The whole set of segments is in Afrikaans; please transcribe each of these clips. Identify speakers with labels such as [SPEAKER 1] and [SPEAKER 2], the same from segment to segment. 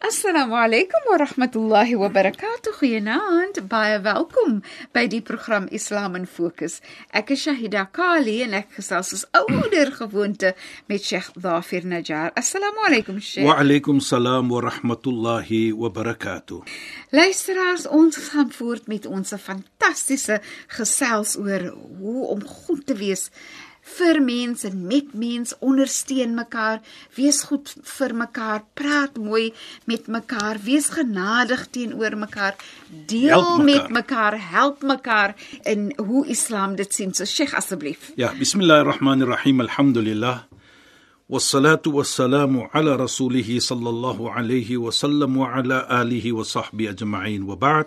[SPEAKER 1] Assalamu alaykum wa rahmatullahi wa barakatuh. Goeienaand. Baie welkom by die program Islam in Fokus. Ek is Shahida Kali en ek gesels soos ouer gewoonte met Sheikh Dafir Najjar. Assalamu alaykum Sheikh.
[SPEAKER 2] Wa alaykum salaam wa rahmatullahi wa barakatuh.
[SPEAKER 1] Luisteraars, ons gaan voort met ons fantastiese gesels oor hoe om goed te wees vir mense en met mense ondersteun mekaar, wees goed vir mekaar, praat mooi met mekaar, wees genadig teenoor mekaar, deel
[SPEAKER 2] Help
[SPEAKER 1] met
[SPEAKER 2] mekaar.
[SPEAKER 1] mekaar, help mekaar in hoe Islam dit sien. So Sheikh asseblief.
[SPEAKER 2] Ja, bismillahirrahmanirrahim. Alhamdulillah. والصلاة والسلام على رسوله صلى الله عليه وسلم وعلى آله وصحبه أجمعين وبعد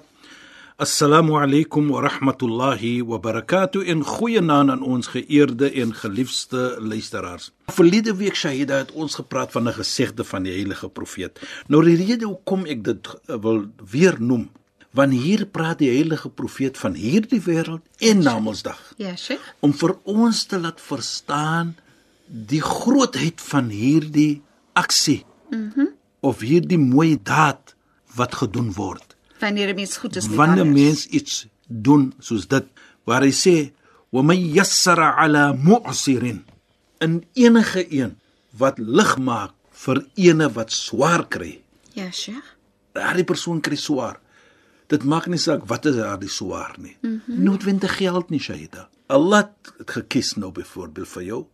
[SPEAKER 2] Assalamu alaykum wa rahmatullahi wa barakatuh en goeienaand aan ons geëerde en geliefde luisteraars. Verlede week Shahida het ons gepraat van 'n gesegde van die heilige profeet. Nou die rede hoekom ek dit eh, wil weer noem, want hier praat die heilige profeet van hierdie wêreld en na Mondsdag.
[SPEAKER 1] Ja, Sheikh.
[SPEAKER 2] Om vir ons te laat verstaan die grootheid van hierdie aksie. Mhm. Mm of hierdie mooi daad wat gedoen word.
[SPEAKER 1] Wanneer 'n mens goed is met
[SPEAKER 2] Wanneer
[SPEAKER 1] ander.
[SPEAKER 2] mens iets doen soos dit waar hy sê wa man yassara ala mu'sirin in enige een wat lig maak vir ene wat swaar kry.
[SPEAKER 1] Ja, Sheikh.
[SPEAKER 2] Daardie persoon kry swaar. Dit maak nie saak wat is daardie swaar nie. Mm -hmm. Noodwendig geld nie, Shaida. Allah het gekies nou byvoorbeeld vir jou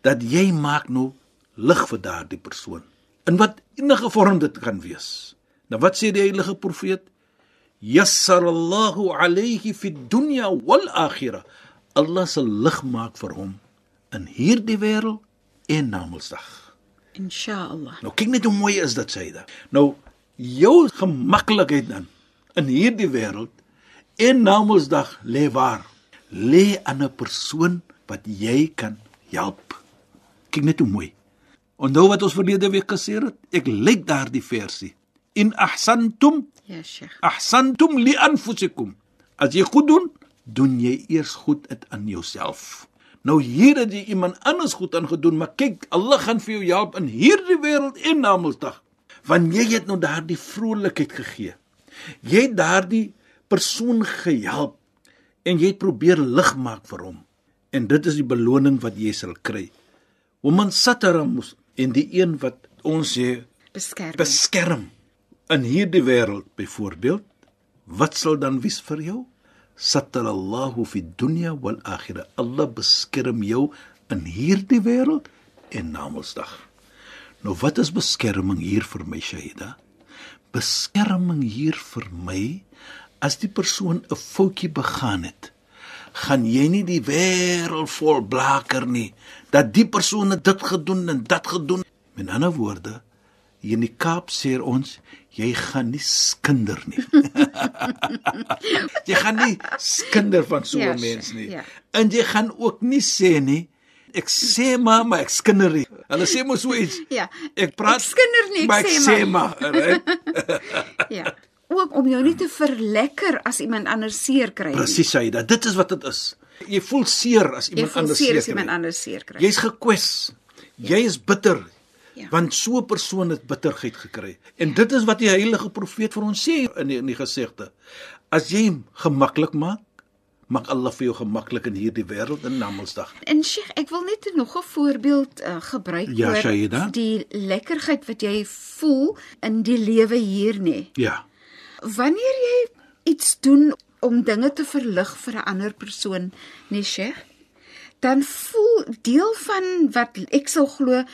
[SPEAKER 2] dat jy maak nou lig vir daardie persoon. In wat enige vorm dit kan wees. Nou wat sê die heilige profeet? Yassarallahu alayhi fi dunya wal akhirah. Allah sal lig maak vir hom in hierdie wêreld en na Mondsdag.
[SPEAKER 1] Inshallah.
[SPEAKER 2] Nou kyk net hoe mooi is dit Saida. Nou jou gemaklikheid dan in hierdie wêreld en na Mondsdag lê waar? Lê aan 'n persoon wat jy kan help. Kyk net hoe mooi. Onthou wat ons verlede week gesê het? Ek lyk daardie versie. In ahsantum
[SPEAKER 1] Ja, Sheikh.
[SPEAKER 2] ahsantum li anfusikum. As jy goed doen, doen jy eers goed dit aan jouself. Nou hier het jy iemand anders goed aan gedoen, maar kyk, Allah gaan vir jou help in hierdie wêreld en na Mondsdag. Want jy het nou daardie vrolikheid gegee. Jy het daardie persoon gehelp en jy het probeer lig maak vir hom. En dit is die beloning wat jy sal kry. Woman satara mus en die een wat ons sê
[SPEAKER 1] Beskerm.
[SPEAKER 2] beskerm in hierdie wêreld byvoorbeeld wat sal dan wees vir jou? Satarallahu fi dunya wal akhirah. Allah beskerm jou in hierdie wêreld en na Mondsdag nou wat is beskerming hier vir my Shaida beskerming hier vir my as die persoon 'n foutjie begaan het gaan jy nie die wêreld vol blaker nie dat die persoon dit gedoen en dat gedoen. Met ander woorde hier in die Kaap sê ons jy gaan nie skinder nie jy gaan nie skinder van so 'n
[SPEAKER 1] Ja,
[SPEAKER 2] mens nie
[SPEAKER 1] ja.
[SPEAKER 2] en jy gaan ook nie sê nie ek sê maar maar ek skinder nie hulle sê mos so iets
[SPEAKER 1] Ja.
[SPEAKER 2] ek praat
[SPEAKER 1] Ek skinder nie, ek
[SPEAKER 2] maar ek
[SPEAKER 1] sê
[SPEAKER 2] sê maar right?
[SPEAKER 1] Ja. Ook om jou nie te verlekker as iemand anders seer kry. nie.
[SPEAKER 2] presies Saida dit is wat dit is jy voel seer as
[SPEAKER 1] Jy
[SPEAKER 2] iemand
[SPEAKER 1] voel
[SPEAKER 2] anders
[SPEAKER 1] seer as
[SPEAKER 2] kry.
[SPEAKER 1] iemand anders seer kry.
[SPEAKER 2] Jy's gekwes. Jy is bitter.
[SPEAKER 1] Ja.
[SPEAKER 2] Want so 'n persoon het bitterheid gekry. En dit is wat die heilige profeet vir ons sê in die, in die gesegde. As jy hom gemaklik maak, maak Allah vir jou gemaklik in hierdie wêreld in Namedsdag.
[SPEAKER 1] En Sheikh, ek wil net nog 'n voorbeeld uh, gebruik
[SPEAKER 2] Ja, Shaida.
[SPEAKER 1] die lekkerheid wat jy voel in die lewe hier nê.
[SPEAKER 2] Ja.
[SPEAKER 1] Wanneer jy iets doen om dinge te verlig vir 'n ander persoon, nee Sheikh, dan voel deel van wat ek sou glo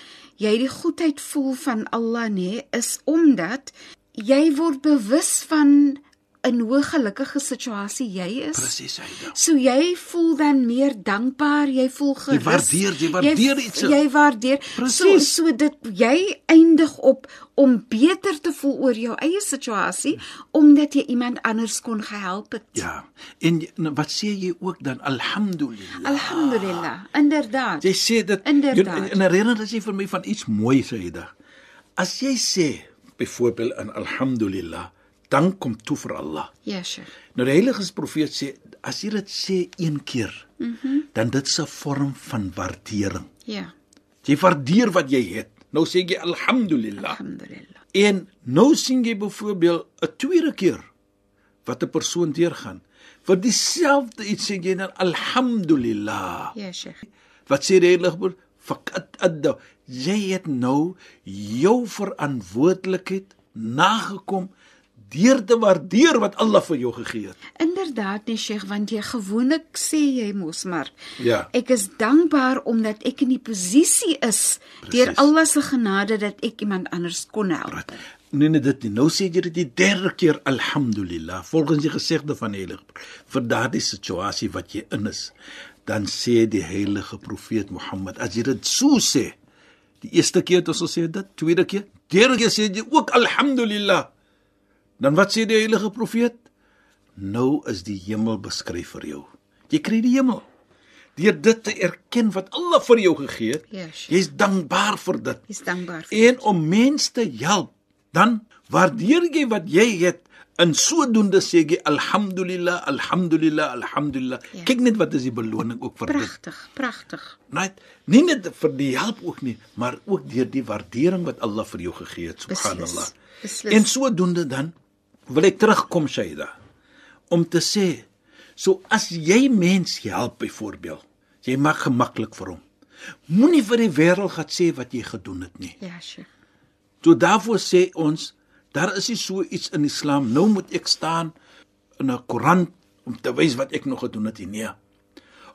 [SPEAKER 1] jy die goedheid voel van Allah nê, is omdat jy word bewus van in hoe gelukkige situasie jy is.
[SPEAKER 2] Presies, Aida.
[SPEAKER 1] So jy voel dan meer dankbaar, jy voel gerus.
[SPEAKER 2] waardeer- jy waardeer
[SPEAKER 1] jy,
[SPEAKER 2] iets.
[SPEAKER 1] Jy waardeer. So
[SPEAKER 2] Presies.
[SPEAKER 1] so dit jy eindig op om beter te voel oor jou eie situasie omdat jy iemand anders kon gehelp het.
[SPEAKER 2] Ja. En jy- nou, wat sê jy ook dan? Alhamdulillah.
[SPEAKER 1] Alhamdulillah. Inderdaad.
[SPEAKER 2] Jy sê dit
[SPEAKER 1] Inderdaad.
[SPEAKER 2] jy- en herinner as jy vir my van iets mooi sê Aida. As jy sê byvoorbeeld in alhamdulillah, dan kom toe vir Allah.
[SPEAKER 1] Ja, Sheikh.
[SPEAKER 2] Nou die heilige profeet sê as jy dit sê een keer, mm -hmm. dan dit 'n vorm van waardering.
[SPEAKER 1] Ja.
[SPEAKER 2] Jy waardeer wat jy het. Nou sê jy alhamdulillah.
[SPEAKER 1] Alhamdulillah.
[SPEAKER 2] En nou sien jy byvoorbeeld 'n tweede keer wat 'n persoon deurgaan. Vir dieselfde iets sê jy dan alhamdulillah.
[SPEAKER 1] Ja, Sheikh.
[SPEAKER 2] Wat sê die heilige boek? Fakat adda. Jy het nou jou verantwoordelikheid nagekom deur te waardeer wat Allah vir jou gegee het.
[SPEAKER 1] Inderdaad, nee Sheikh, want jy gewoonlik sê jy mos maar.
[SPEAKER 2] Ja.
[SPEAKER 1] Ek is dankbaar omdat ek in die posisie is deur
[SPEAKER 2] Presies.
[SPEAKER 1] Allah se genade dat ek iemand anders kon help.
[SPEAKER 2] Nee nee dit nie. Nou sê jy dit die derde keer alhamdulillah volgens die gesegde van die heilige vir daardie situasie wat jy in is. Dan sê die heilige profeet Mohammed as jy dit so sê. Die eerste keer het ons gesê dit, tweede keer, derde keer sê jy ook alhamdulillah. Dan wat sê die heilige profeet? Nou is die hemel beskryf vir jou. Jy kry die hemel. Deur dit te erken wat Allah vir jou gegee het.
[SPEAKER 1] Ja, Sheikh.
[SPEAKER 2] Jy's dankbaar vir dit.
[SPEAKER 1] Jy's dankbaar vir
[SPEAKER 2] En om mense te help, dan waardeer jy wat jy het. In sodoende sê jy alhamdulillah, alhamdulillah, alhamdulillah.
[SPEAKER 1] Ja.
[SPEAKER 2] Ja. Kyk net wat is die beloning ook vir dit.
[SPEAKER 1] pragtig, pragtig.
[SPEAKER 2] Net nie net vir die help ook nie, maar ook deur die waardering wat Allah vir jou gegee het, subhanallah.
[SPEAKER 1] Beslis.
[SPEAKER 2] En sodoende dan wil ek terugkom Shaida om te sê so as jy mens help byvoorbeeld, jy maak gemaklik vir hom. Moenie vir die wêreld gaan sê wat jy gedoen het nie.
[SPEAKER 1] Ja, Sheikh.
[SPEAKER 2] So daarvoor sê ons, daar is nie so iets in Islam. Nou moet ek staan in 'n koerant om te wys wat ek nog gedoen het nie. Nee.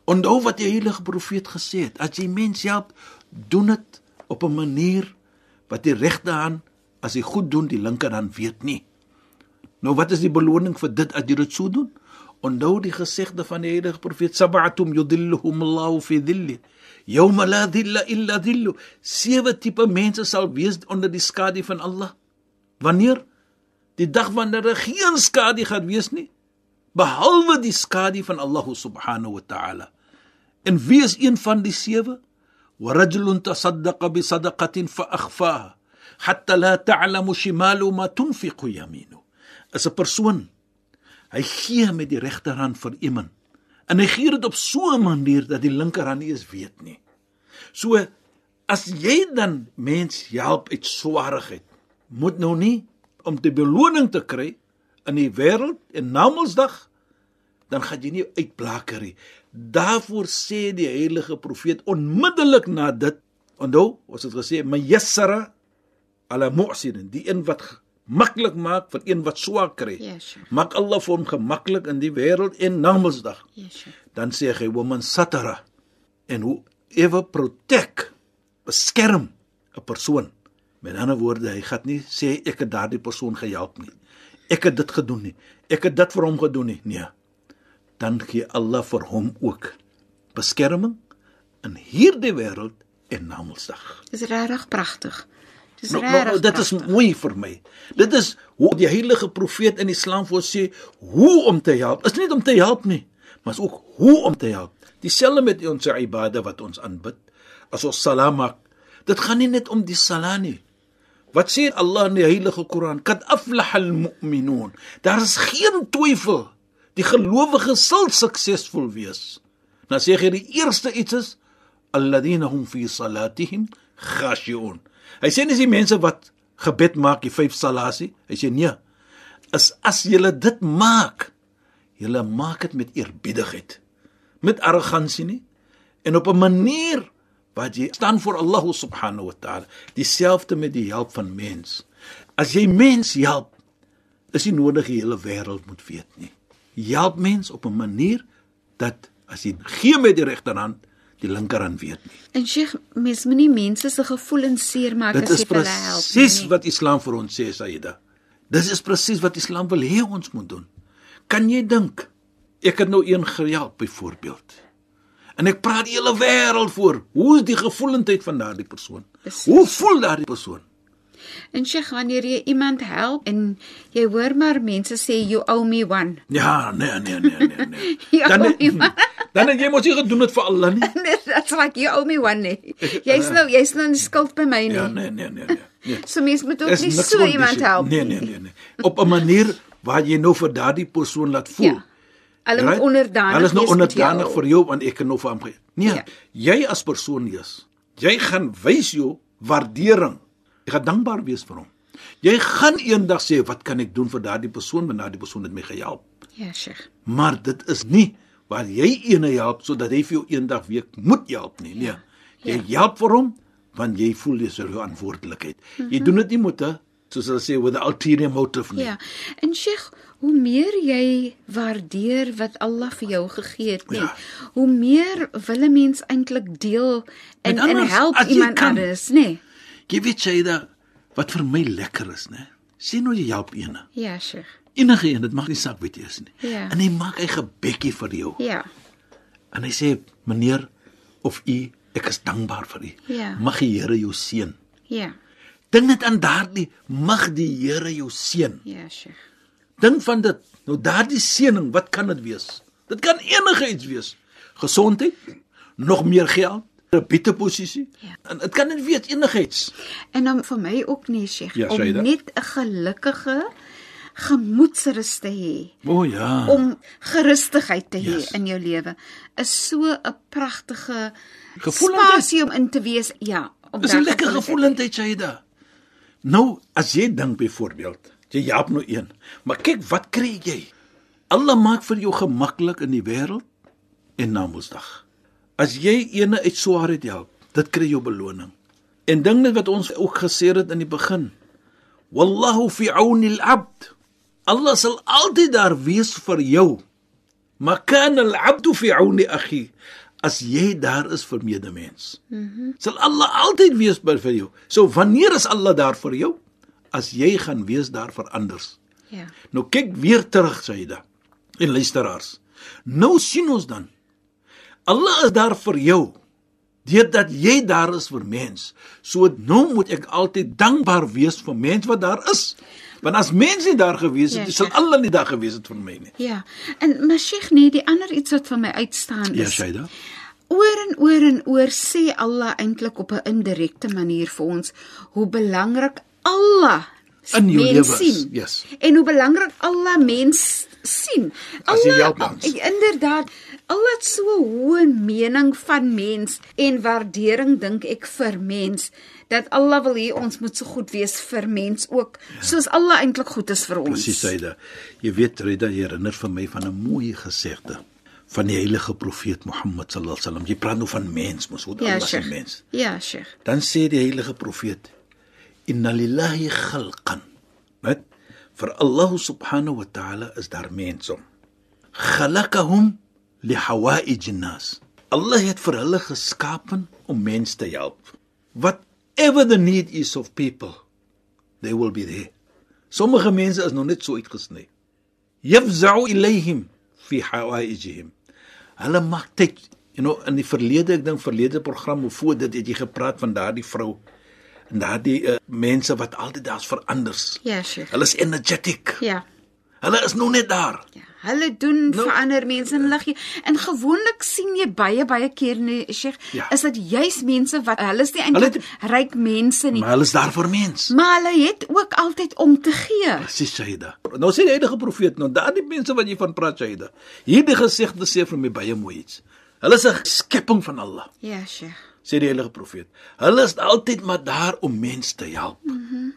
[SPEAKER 2] Onthou wat die heilige profeet gesê het, as jy mens help, doen dit op 'n manier wat die regte hand as jy goed doen, die linkerhand weet nie. Nou wat is die beloning vir dit as jy dit so doen? Onthou die gesegde van die heilige profeet sab'atum yudilluhum Allahu fi dhilli yawma la dhilla illa dhillu. Sewe tipe mense sal wees onder die skadu van Allah. Wanneer? Die dag wanneer daar geen skadu gaan wees nie, behalwe die skadu van Allah subhanahu wa ta'ala. En wie is een van die sewe? Wa rajulun tasaddaqa bi sadaqatin fa akhfaha hatta la ta'lamu shimalu ma tunfiqu yaminu. Is 'n persoon Hy gee met die regterhand vir iemand. En hy gee dit op so 'n manier dat die linkerhand nie eens weet nie. So as jy dan mens help uit swaarigheid, moet nou nie om die beloning te kry in die wêreld en Namedsdag dan gaan jy nie uitblaker nie. Daarvoor sê die heilige profeet onmiddellik na dit, onthou, ons het gesê mayassara ala mu'sirin, die een wat maklik maak vir een wat swaar kry.
[SPEAKER 1] Ja, Sheikh.
[SPEAKER 2] Maak Allah vir hom gemaklik in die wêreld en Namedsdag.
[SPEAKER 1] Ja, Sheikh.
[SPEAKER 2] Dan sê hy woman satara en hoe ever protect beskerm 'n persoon. Met ander woorde, hy gaan nie sê ek het daardie persoon gehelp nie. Ek het dit gedoen nie. Ek het dit vir hom gedoen nie. Nee. Dan gee Allah vir hom ook beskerming in hierdie wêreld en Namedsdag.
[SPEAKER 1] Dis regtig pragtig. Dis
[SPEAKER 2] Nou, nou, nou dit is mooi vir my. Dit is hoe die heilige profeet in Islam voor sê hoe om te help. Is nie net om te help nie, maar is ook hoe om te help. Dieselfde met ons ibade wat ons aanbid. As ons salam maak, dit gaan nie net om die salam nie. Wat sê Allah in die heilige Koran? Kad aflaha almu'minun. Daar is geen twyfel. Die gelowiges sal suksesvol wees. Dan sê hy die eerste iets is alladhina hum fi salatihim khashi'un. Hy sê nie die mense wat gebed maak, die vyf salasie. Hy sê nee. Is as jy dit maak, jy maak dit met eerbiedigheid. Met arrogansie nie en op 'n manier wat jy staan voor Allah subhanahu wa ta'ala. Dieselfde met die help van mens. As jy mens help, is nie nodig die hele wêreld moet weet nie. Jy help mens op 'n manier dat as jy gee met die regterhand, die linkerhand weet nie.
[SPEAKER 1] En Sheikh, mens moenie mense se gevoelens seermaak
[SPEAKER 2] Dit
[SPEAKER 1] as
[SPEAKER 2] is
[SPEAKER 1] jy hulle help.
[SPEAKER 2] presies
[SPEAKER 1] nie.
[SPEAKER 2] wat Islam vir ons sê, Saida. Dis is presies wat Islam wil hê ons moet doen. Kan jy dink ek het nou een gehelp byvoorbeeld. En ek praat die hele wêreld voor. Hoe is die gevoelendheid van daardie persoon?
[SPEAKER 1] Precies.
[SPEAKER 2] Hoe voel daardie persoon?
[SPEAKER 1] En Sheikh, wanneer jy iemand help en jy hoor maar mense sê you owe me one.
[SPEAKER 2] Ja, nee, nee, nee, nee, nee. Dan
[SPEAKER 1] iemand-
[SPEAKER 2] dan het jy mos nie gedoen dit vir Allah nie.
[SPEAKER 1] That's like you owe me one. Nee. Jy's nou jy's nou in skuld by my nie.
[SPEAKER 2] Ja, nee, nee, nee, nee. nee.
[SPEAKER 1] So mense moet ook nie so iemand help.
[SPEAKER 2] Nee, nee, nee, nee. Op 'n manier waar jy nou vir daardie persoon laat voel.
[SPEAKER 1] Ja. Hulle moet onderdanig
[SPEAKER 2] Hulle is nou onderdanig
[SPEAKER 1] jou.
[SPEAKER 2] vir jou want ek kan nou vir hom gee. Nee,
[SPEAKER 1] Ja.
[SPEAKER 2] jy as persoon is. Jy gaan wys jou waardering. Jy gaan dankbaar wees vir hom. Jy gaan eendag sê wat kan ek doen vir daardie persoon want daardie persoon het my gehelp.
[SPEAKER 1] Ja, Sheikh.
[SPEAKER 2] Maar dit is nie waar jy ene help sodat hy vir jou eendag weer moet help nie. Nee. Jy
[SPEAKER 1] Ja.
[SPEAKER 2] help vir hom want jy voel dis jou verantwoordelikheid. Jy doen dit nie met 'n soos hulle sê with the ulterior motive nie.
[SPEAKER 1] Ja. En Sheikh, hoe meer jy waardeer wat Allah vir jou gegee het, nee,
[SPEAKER 2] Ja.
[SPEAKER 1] hoe meer wil 'n mens eintlik deel en
[SPEAKER 2] Met
[SPEAKER 1] en
[SPEAKER 2] anders,
[SPEAKER 1] help iemand
[SPEAKER 2] kan.
[SPEAKER 1] anders, nee.
[SPEAKER 2] Jy weet jy da wat vir my lekker is, né? Sien hoe jy help ene.
[SPEAKER 1] Ja, Sheikh.
[SPEAKER 2] Enige een, dit mag nie saak weet jy is nie.
[SPEAKER 1] Ja.
[SPEAKER 2] En hy maak hy gebekkie vir jou.
[SPEAKER 1] Ja.
[SPEAKER 2] En hy sê meneer of u ek is dankbaar vir u.
[SPEAKER 1] Ja.
[SPEAKER 2] Mag die Here jou seën.
[SPEAKER 1] Ja.
[SPEAKER 2] Dink net aan daardie mag die Here jou seën.
[SPEAKER 1] Ja, Sheikh.
[SPEAKER 2] Dink van dit. Nou daardie seëning, wat kan dit wees? Dit kan enige iets wees. Gesondheid, nog meer geld, 'n beter posisie.
[SPEAKER 1] Ja.
[SPEAKER 2] En dit kan net wees enigiets.
[SPEAKER 1] En dan vir my ook nee, Sheikh,
[SPEAKER 2] Ja,
[SPEAKER 1] om net 'n gelukkige gemoedsrus te hê.
[SPEAKER 2] O oh, ja.
[SPEAKER 1] om gerustigheid te hê
[SPEAKER 2] Yes.
[SPEAKER 1] in jou lewe is so 'n pragtige
[SPEAKER 2] Gevoelendheid.
[SPEAKER 1] spasie om in te wees. Ja, om
[SPEAKER 2] Dis 'n
[SPEAKER 1] daar
[SPEAKER 2] lekker
[SPEAKER 1] gevoelendheid-
[SPEAKER 2] gevoelendheid Shaida. Nou, as jy dink byvoorbeeld, jy help nou een, maar kyk wat kry jy? Allah maak vir jou gemaklik in die wêreld en na Woensdag. As jy ene uit swaarheid help, dit kry jou beloning. En ding net wat ons ook gesê het in die begin. Wallahu fi auni al-abd. Allah sal altyd daar wees vir jou. Maar kan al-abd fi auni akhi? As jy daar is vir medemens. Mhm. Mm sal Allah altyd wees by vir jou. So wanneer is Allah daar vir jou? As jy gaan wees daar vir anders.
[SPEAKER 1] Ja.
[SPEAKER 2] Nou kyk weer terug Saida en luisteraars. Nou sien ons dan Allah is daar vir jou deurdat jy daar is vir mens. So nou moet ek altyd dankbaar wees vir mens wat daar is. Want as mens nie daar gewees het,
[SPEAKER 1] Ja,
[SPEAKER 2] ja, sal
[SPEAKER 1] Sheikh.
[SPEAKER 2] Allah nie daar gewees het vir my nie.
[SPEAKER 1] Ja. En Sheikh, nee, die ander iets wat van my uitstaan
[SPEAKER 2] Ja,
[SPEAKER 1] is.
[SPEAKER 2] Saida.
[SPEAKER 1] Oor en oor en oor sê Allah eintlik op 'n indirekte manier vir ons hoe belangrik Allah
[SPEAKER 2] In jou lewe is, yes.
[SPEAKER 1] En hoe belangrik Allah mens sien.
[SPEAKER 2] As jy
[SPEAKER 1] Allah
[SPEAKER 2] help ons.
[SPEAKER 1] inderdaad Allah het so hoë mening van mens en waardering dink ek vir mens dat Allah wil hê ons moet so goed wees vir mens ook ja. soos Allah eintlik goed is vir ons.
[SPEAKER 2] Presies Saida. Jy weet Rida, jy herinner vir my van 'n mooi gesegde van die heilige profeet Mohammed sallallahu alaihi wasallam. Jy praat nou van mens, mos hoe
[SPEAKER 1] Ja,
[SPEAKER 2] Allah se mens.
[SPEAKER 1] Ja, Sheikh.
[SPEAKER 2] Dan sê die heilige profeet inna lillahi khalqan wat vir Allah subhanahu wa ta'ala is daar mense khalaqahum li hawaij nas Allah het vir hulle geskapen om mense te help. Whatever the need is of people they will be there. Sommige mense is nog net so uitgesny. Yafza'u ilayhim fi hawaijihim hulle maak tyd you know in die verlede ek dink verlede program of voor dit het jy gepraat van daardie vrou en daardie uh, mense wat altyd daar's vir anders.
[SPEAKER 1] Ja, Sheikh.
[SPEAKER 2] hulle is energetic.
[SPEAKER 1] Ja.
[SPEAKER 2] hulle is nog net daar.
[SPEAKER 1] Ja, hulle doen
[SPEAKER 2] Nou-
[SPEAKER 1] vir ander mense en hulle gee. En gewoonlik sien jy baie baie keer nee, Sheikh,
[SPEAKER 2] Ja.
[SPEAKER 1] is dit juis mense wat hulle is nie eintlik ryk mense nie,
[SPEAKER 2] maar hulle is daar vir mens
[SPEAKER 1] maar hulle het ook altyd om te gee.
[SPEAKER 2] Presies Shaida. Nou sê die heilige profeet nou daardie mense wat jy van praat Shaida. Hierdie gesegde sê vir my baie mooi iets. Hulle is 'n skepping van Allah.
[SPEAKER 1] Ja, Sheikh.
[SPEAKER 2] sê die heilige profeet. Hulle is altyd maar daar om mense te help. Mm -hmm.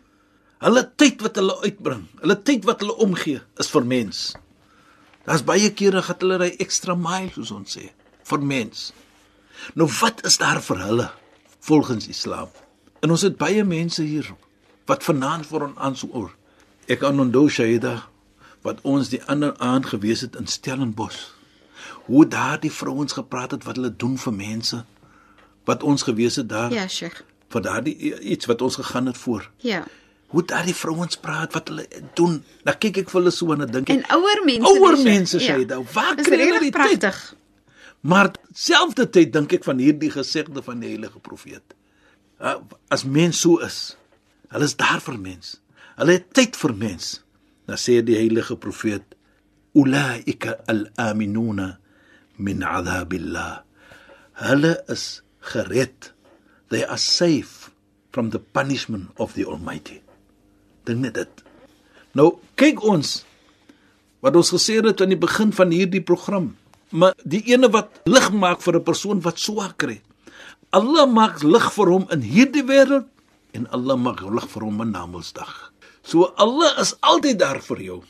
[SPEAKER 2] Hulle tyd wat hulle uitbring, hulle tyd wat hulle omgee is vir mens. Daar's baie kere dat hulle ry ekstra mile soos ons sê vir mens. Nou wat is daar vir hulle volgens Islam? En ons het baie mense hier wat vanaand vir ons aansoor. Ek kan onthou Shaida wat ons die ander aand gewees het in Stellenbosch. Hoe daardie vrouens gepraat het wat hulle doen vir mense wat ons gewees het daar
[SPEAKER 1] Ja, Sheikh.
[SPEAKER 2] vir daardie iets wat ons gegaan het voor.
[SPEAKER 1] Ja.
[SPEAKER 2] Hoe daardie vrouens praat, wat hulle doen. Dan kyk ek vir hulle so en dan dink
[SPEAKER 1] En
[SPEAKER 2] ek,
[SPEAKER 1] ouer mense.
[SPEAKER 2] ouer mense sê
[SPEAKER 1] ja.
[SPEAKER 2] dit. Waar
[SPEAKER 1] Dis
[SPEAKER 2] kry hulle tyd?
[SPEAKER 1] pragtig.
[SPEAKER 2] Maar selfde tyd dink ek van hierdie gesegde van die heilige profeet. As mens so is, hulle is daar vir mens. Hulle het tyd vir mens. Dan sê die heilige profeet: "Ulaika al-aminuna min adhabillah." Hulle is gered. They are safe from the punishment of the Almighty. Dink net dit. Nou kyk ons wat ons gesê het aan die begin van hierdie program. Maar die ene wat lig maak vir 'n persoon wat swaar kry. Allah maak lig vir hom in hierdie wêreld en Allah maak lig vir hom in Namedsdag. So Allah is altyd daar vir jou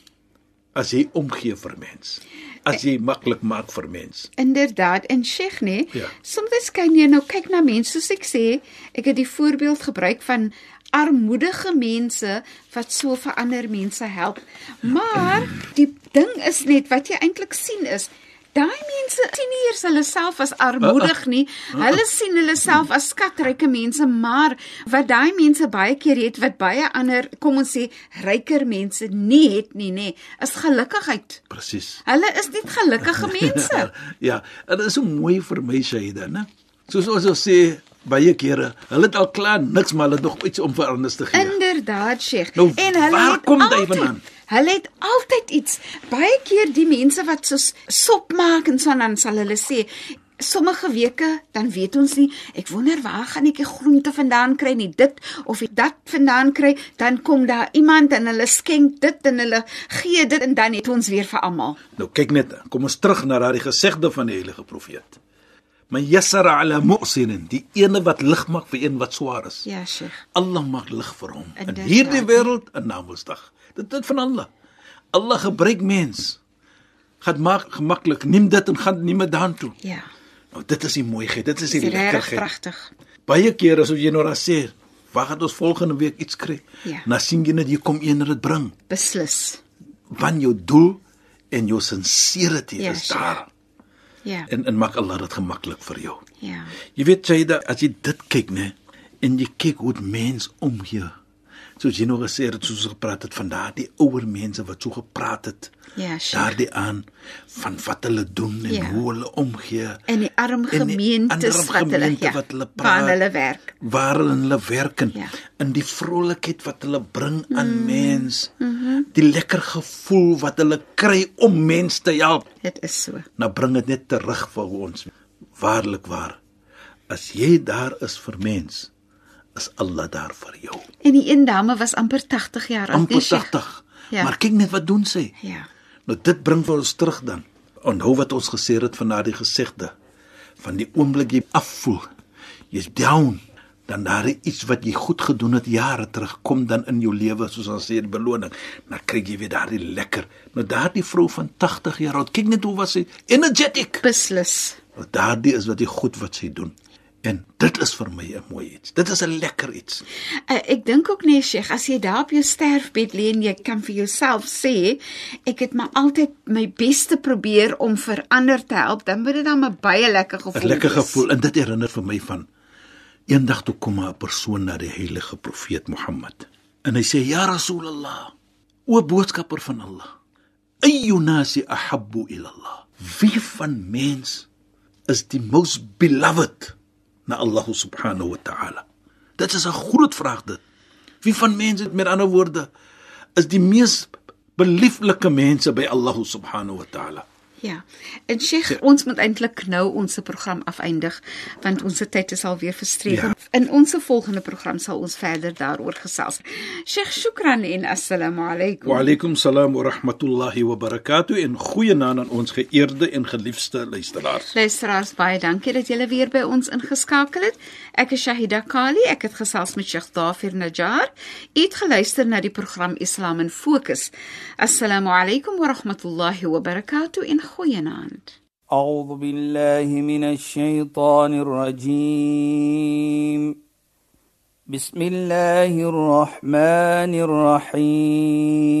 [SPEAKER 2] as jy omgee vir mens. As jy maklik maak vir mens.
[SPEAKER 1] Inderdaad, en Sheikh nee,
[SPEAKER 2] Ja.
[SPEAKER 1] soms kan jy nou kyk na mense soos ek sê, ek het die voorbeeld gebruik van armoedige mense wat so vir ander mense help. Maar die ding is net wat jy eintlik sien is Daai mense sien nie eers hulle self as armoedig nie. Hulle sien hulle self as skatryke mense, maar wat daai mense baie keer het wat baie ander, kom ons sê, ryker mense nie het nie, nê, is gelukkigheid.
[SPEAKER 2] Presies.
[SPEAKER 1] Hulle is net gelukkige mense.
[SPEAKER 2] ja, en dit is so mooi vir my Shaida, né? Soos ons sê baie kere, hulle het al klaar niks maar hulle het nog iets om vir anders te gee.
[SPEAKER 1] Inderdaad, Sheikh.
[SPEAKER 2] Nou,
[SPEAKER 1] en hulle
[SPEAKER 2] waar kom dit vandaan?
[SPEAKER 1] Hulle het altyd iets. Baie keer die mense wat so sop maak en so dan sal hulle sê Sommige weke dan weet ons nie, ek wonder waar gaan ek die groente vandaan kry nie, dit of dat vandaan kry, dan kom daar iemand en hulle skenk dit en hulle gee dit en dan het ons weer vir almal.
[SPEAKER 2] Nou kyk net, kom ons terug na daardie gesegde van die heilige profeet. Man yassara ala mu'sinin, die ene wat lig maak vir een wat swaar is.
[SPEAKER 1] Ja, Sheikh.
[SPEAKER 2] Allah maak lig vir hom. In
[SPEAKER 1] Inderdaad.
[SPEAKER 2] hierdie wêreld en Namedsdag. Dit dit van Allah. Allah gebruik mens. Gaan maak gemaklik, neem dit en gaan nie meer daartoe.
[SPEAKER 1] Ja.
[SPEAKER 2] Nou dit is die mooiheid, dit is die
[SPEAKER 1] Dis regtig
[SPEAKER 2] lekkerheid.
[SPEAKER 1] pragtig.
[SPEAKER 2] Baie kere as jy nou daar sê, "Waar gaan ons volgende week iets kry?"
[SPEAKER 1] Ja.
[SPEAKER 2] Dan sien jy net hier kom een dit bring.
[SPEAKER 1] Beslis.
[SPEAKER 2] Want jou doel en jou sincerity
[SPEAKER 1] Ja,
[SPEAKER 2] is daar.
[SPEAKER 1] Ja.
[SPEAKER 2] En en maak Allah dit gemaklik vir jou.
[SPEAKER 1] Ja.
[SPEAKER 2] Jy weet jy dat as jy dit kyk nê en jy kyk hoe dit mens omgee. Soos jy nou gesê het soos gepraat het van daardie ouer mense wat so gepraat het.
[SPEAKER 1] Ja, sure.
[SPEAKER 2] Daardie aan van wat hulle doen en
[SPEAKER 1] Ja.
[SPEAKER 2] hoe hulle omgee.
[SPEAKER 1] En die arm
[SPEAKER 2] die
[SPEAKER 1] gemeentes wat hulle ja,
[SPEAKER 2] wat hulle
[SPEAKER 1] waar
[SPEAKER 2] praat.
[SPEAKER 1] hulle werk.
[SPEAKER 2] waar hulle in hulle werk en
[SPEAKER 1] Ja.
[SPEAKER 2] in die vrolikheid wat hulle bring aan mm. mens. Mm -hmm. Die lekker gevoel wat hulle kry om mens te help.
[SPEAKER 1] Dit is so.
[SPEAKER 2] Nou bring dit net terug vir ons. Waarlik waar. As jy daar is vir mens, is Allah daar vir jou.
[SPEAKER 1] En die een dame was amper 80 jaar oud,
[SPEAKER 2] amper
[SPEAKER 1] nee, Sheikh?
[SPEAKER 2] 80.
[SPEAKER 1] Ja.
[SPEAKER 2] Maar kyk net wat doen sy.
[SPEAKER 1] Ja.
[SPEAKER 2] Nou dit bring vir ons terug dan. Onthou wat ons gesê het van daardie gesegde van die oomblik jy afvoel, jy's down, dan daar iets wat jy goed gedoen het jare terug kom dan in jou lewe soos ons sê die beloning. Dan kry jy weer daardie lekker. Nou daardie vrou van 80 jaar oud, kyk net hoe was sy energetic.
[SPEAKER 1] Beslis.
[SPEAKER 2] Want daardie is wat die goed wat sy doen. En dit is vir my 'n mooi iets. Dit is 'n lekker iets.
[SPEAKER 1] Uh, ek dink ook nee, Sheikh, as jy daar op jou sterfbed lê en jy kan vir jouself sê, ek het maar altyd my bes te probeer om vir ander te help, dan moet dit dan 'n baie lekker gevoel
[SPEAKER 2] 'n Lekker gevoel en dit herinner vir my van eendag toe kom 'n persoon na die heilige profeet Mohammed en hy sê ja Rasulullah, o boodskapper van Allah, ayyu nasi ahabbu ila Allah. Wie van mens is die most beloved na Allah subhanahu wa ta'ala? Dit is 'n groot vraag dit. Wie van mense met ander woorde is die mees belieflike mense by Allah subhanahu wa ta'ala?
[SPEAKER 1] Ja. En Sheikh, ons moet eintlik nou ons program afeindig want ons tyd is al weer verstreek.
[SPEAKER 2] Ja.
[SPEAKER 1] In ons volgende program sal ons verder daaroor gesels. Sheikh, shukran en assalamu alaykum.
[SPEAKER 2] Wa alaykum salaam wa rahmatullahi wa barakatuh en goeienaand aan ons geëerde en geliefde luisteraars.
[SPEAKER 1] Luisteraars, baie dankie dat julle weer by ons ingeskakel het. Ek is Shahida Kali. Ek het gesels met Sheikh Dafir Najjar. U het geluister na die program Islam in Fokus. Assalamu alaykum wa rahmatullahi wa barakatuh en goeienaand.
[SPEAKER 3] أعوذ بالله من الشيطان الرجيم بسم الله الرحمن الرحيم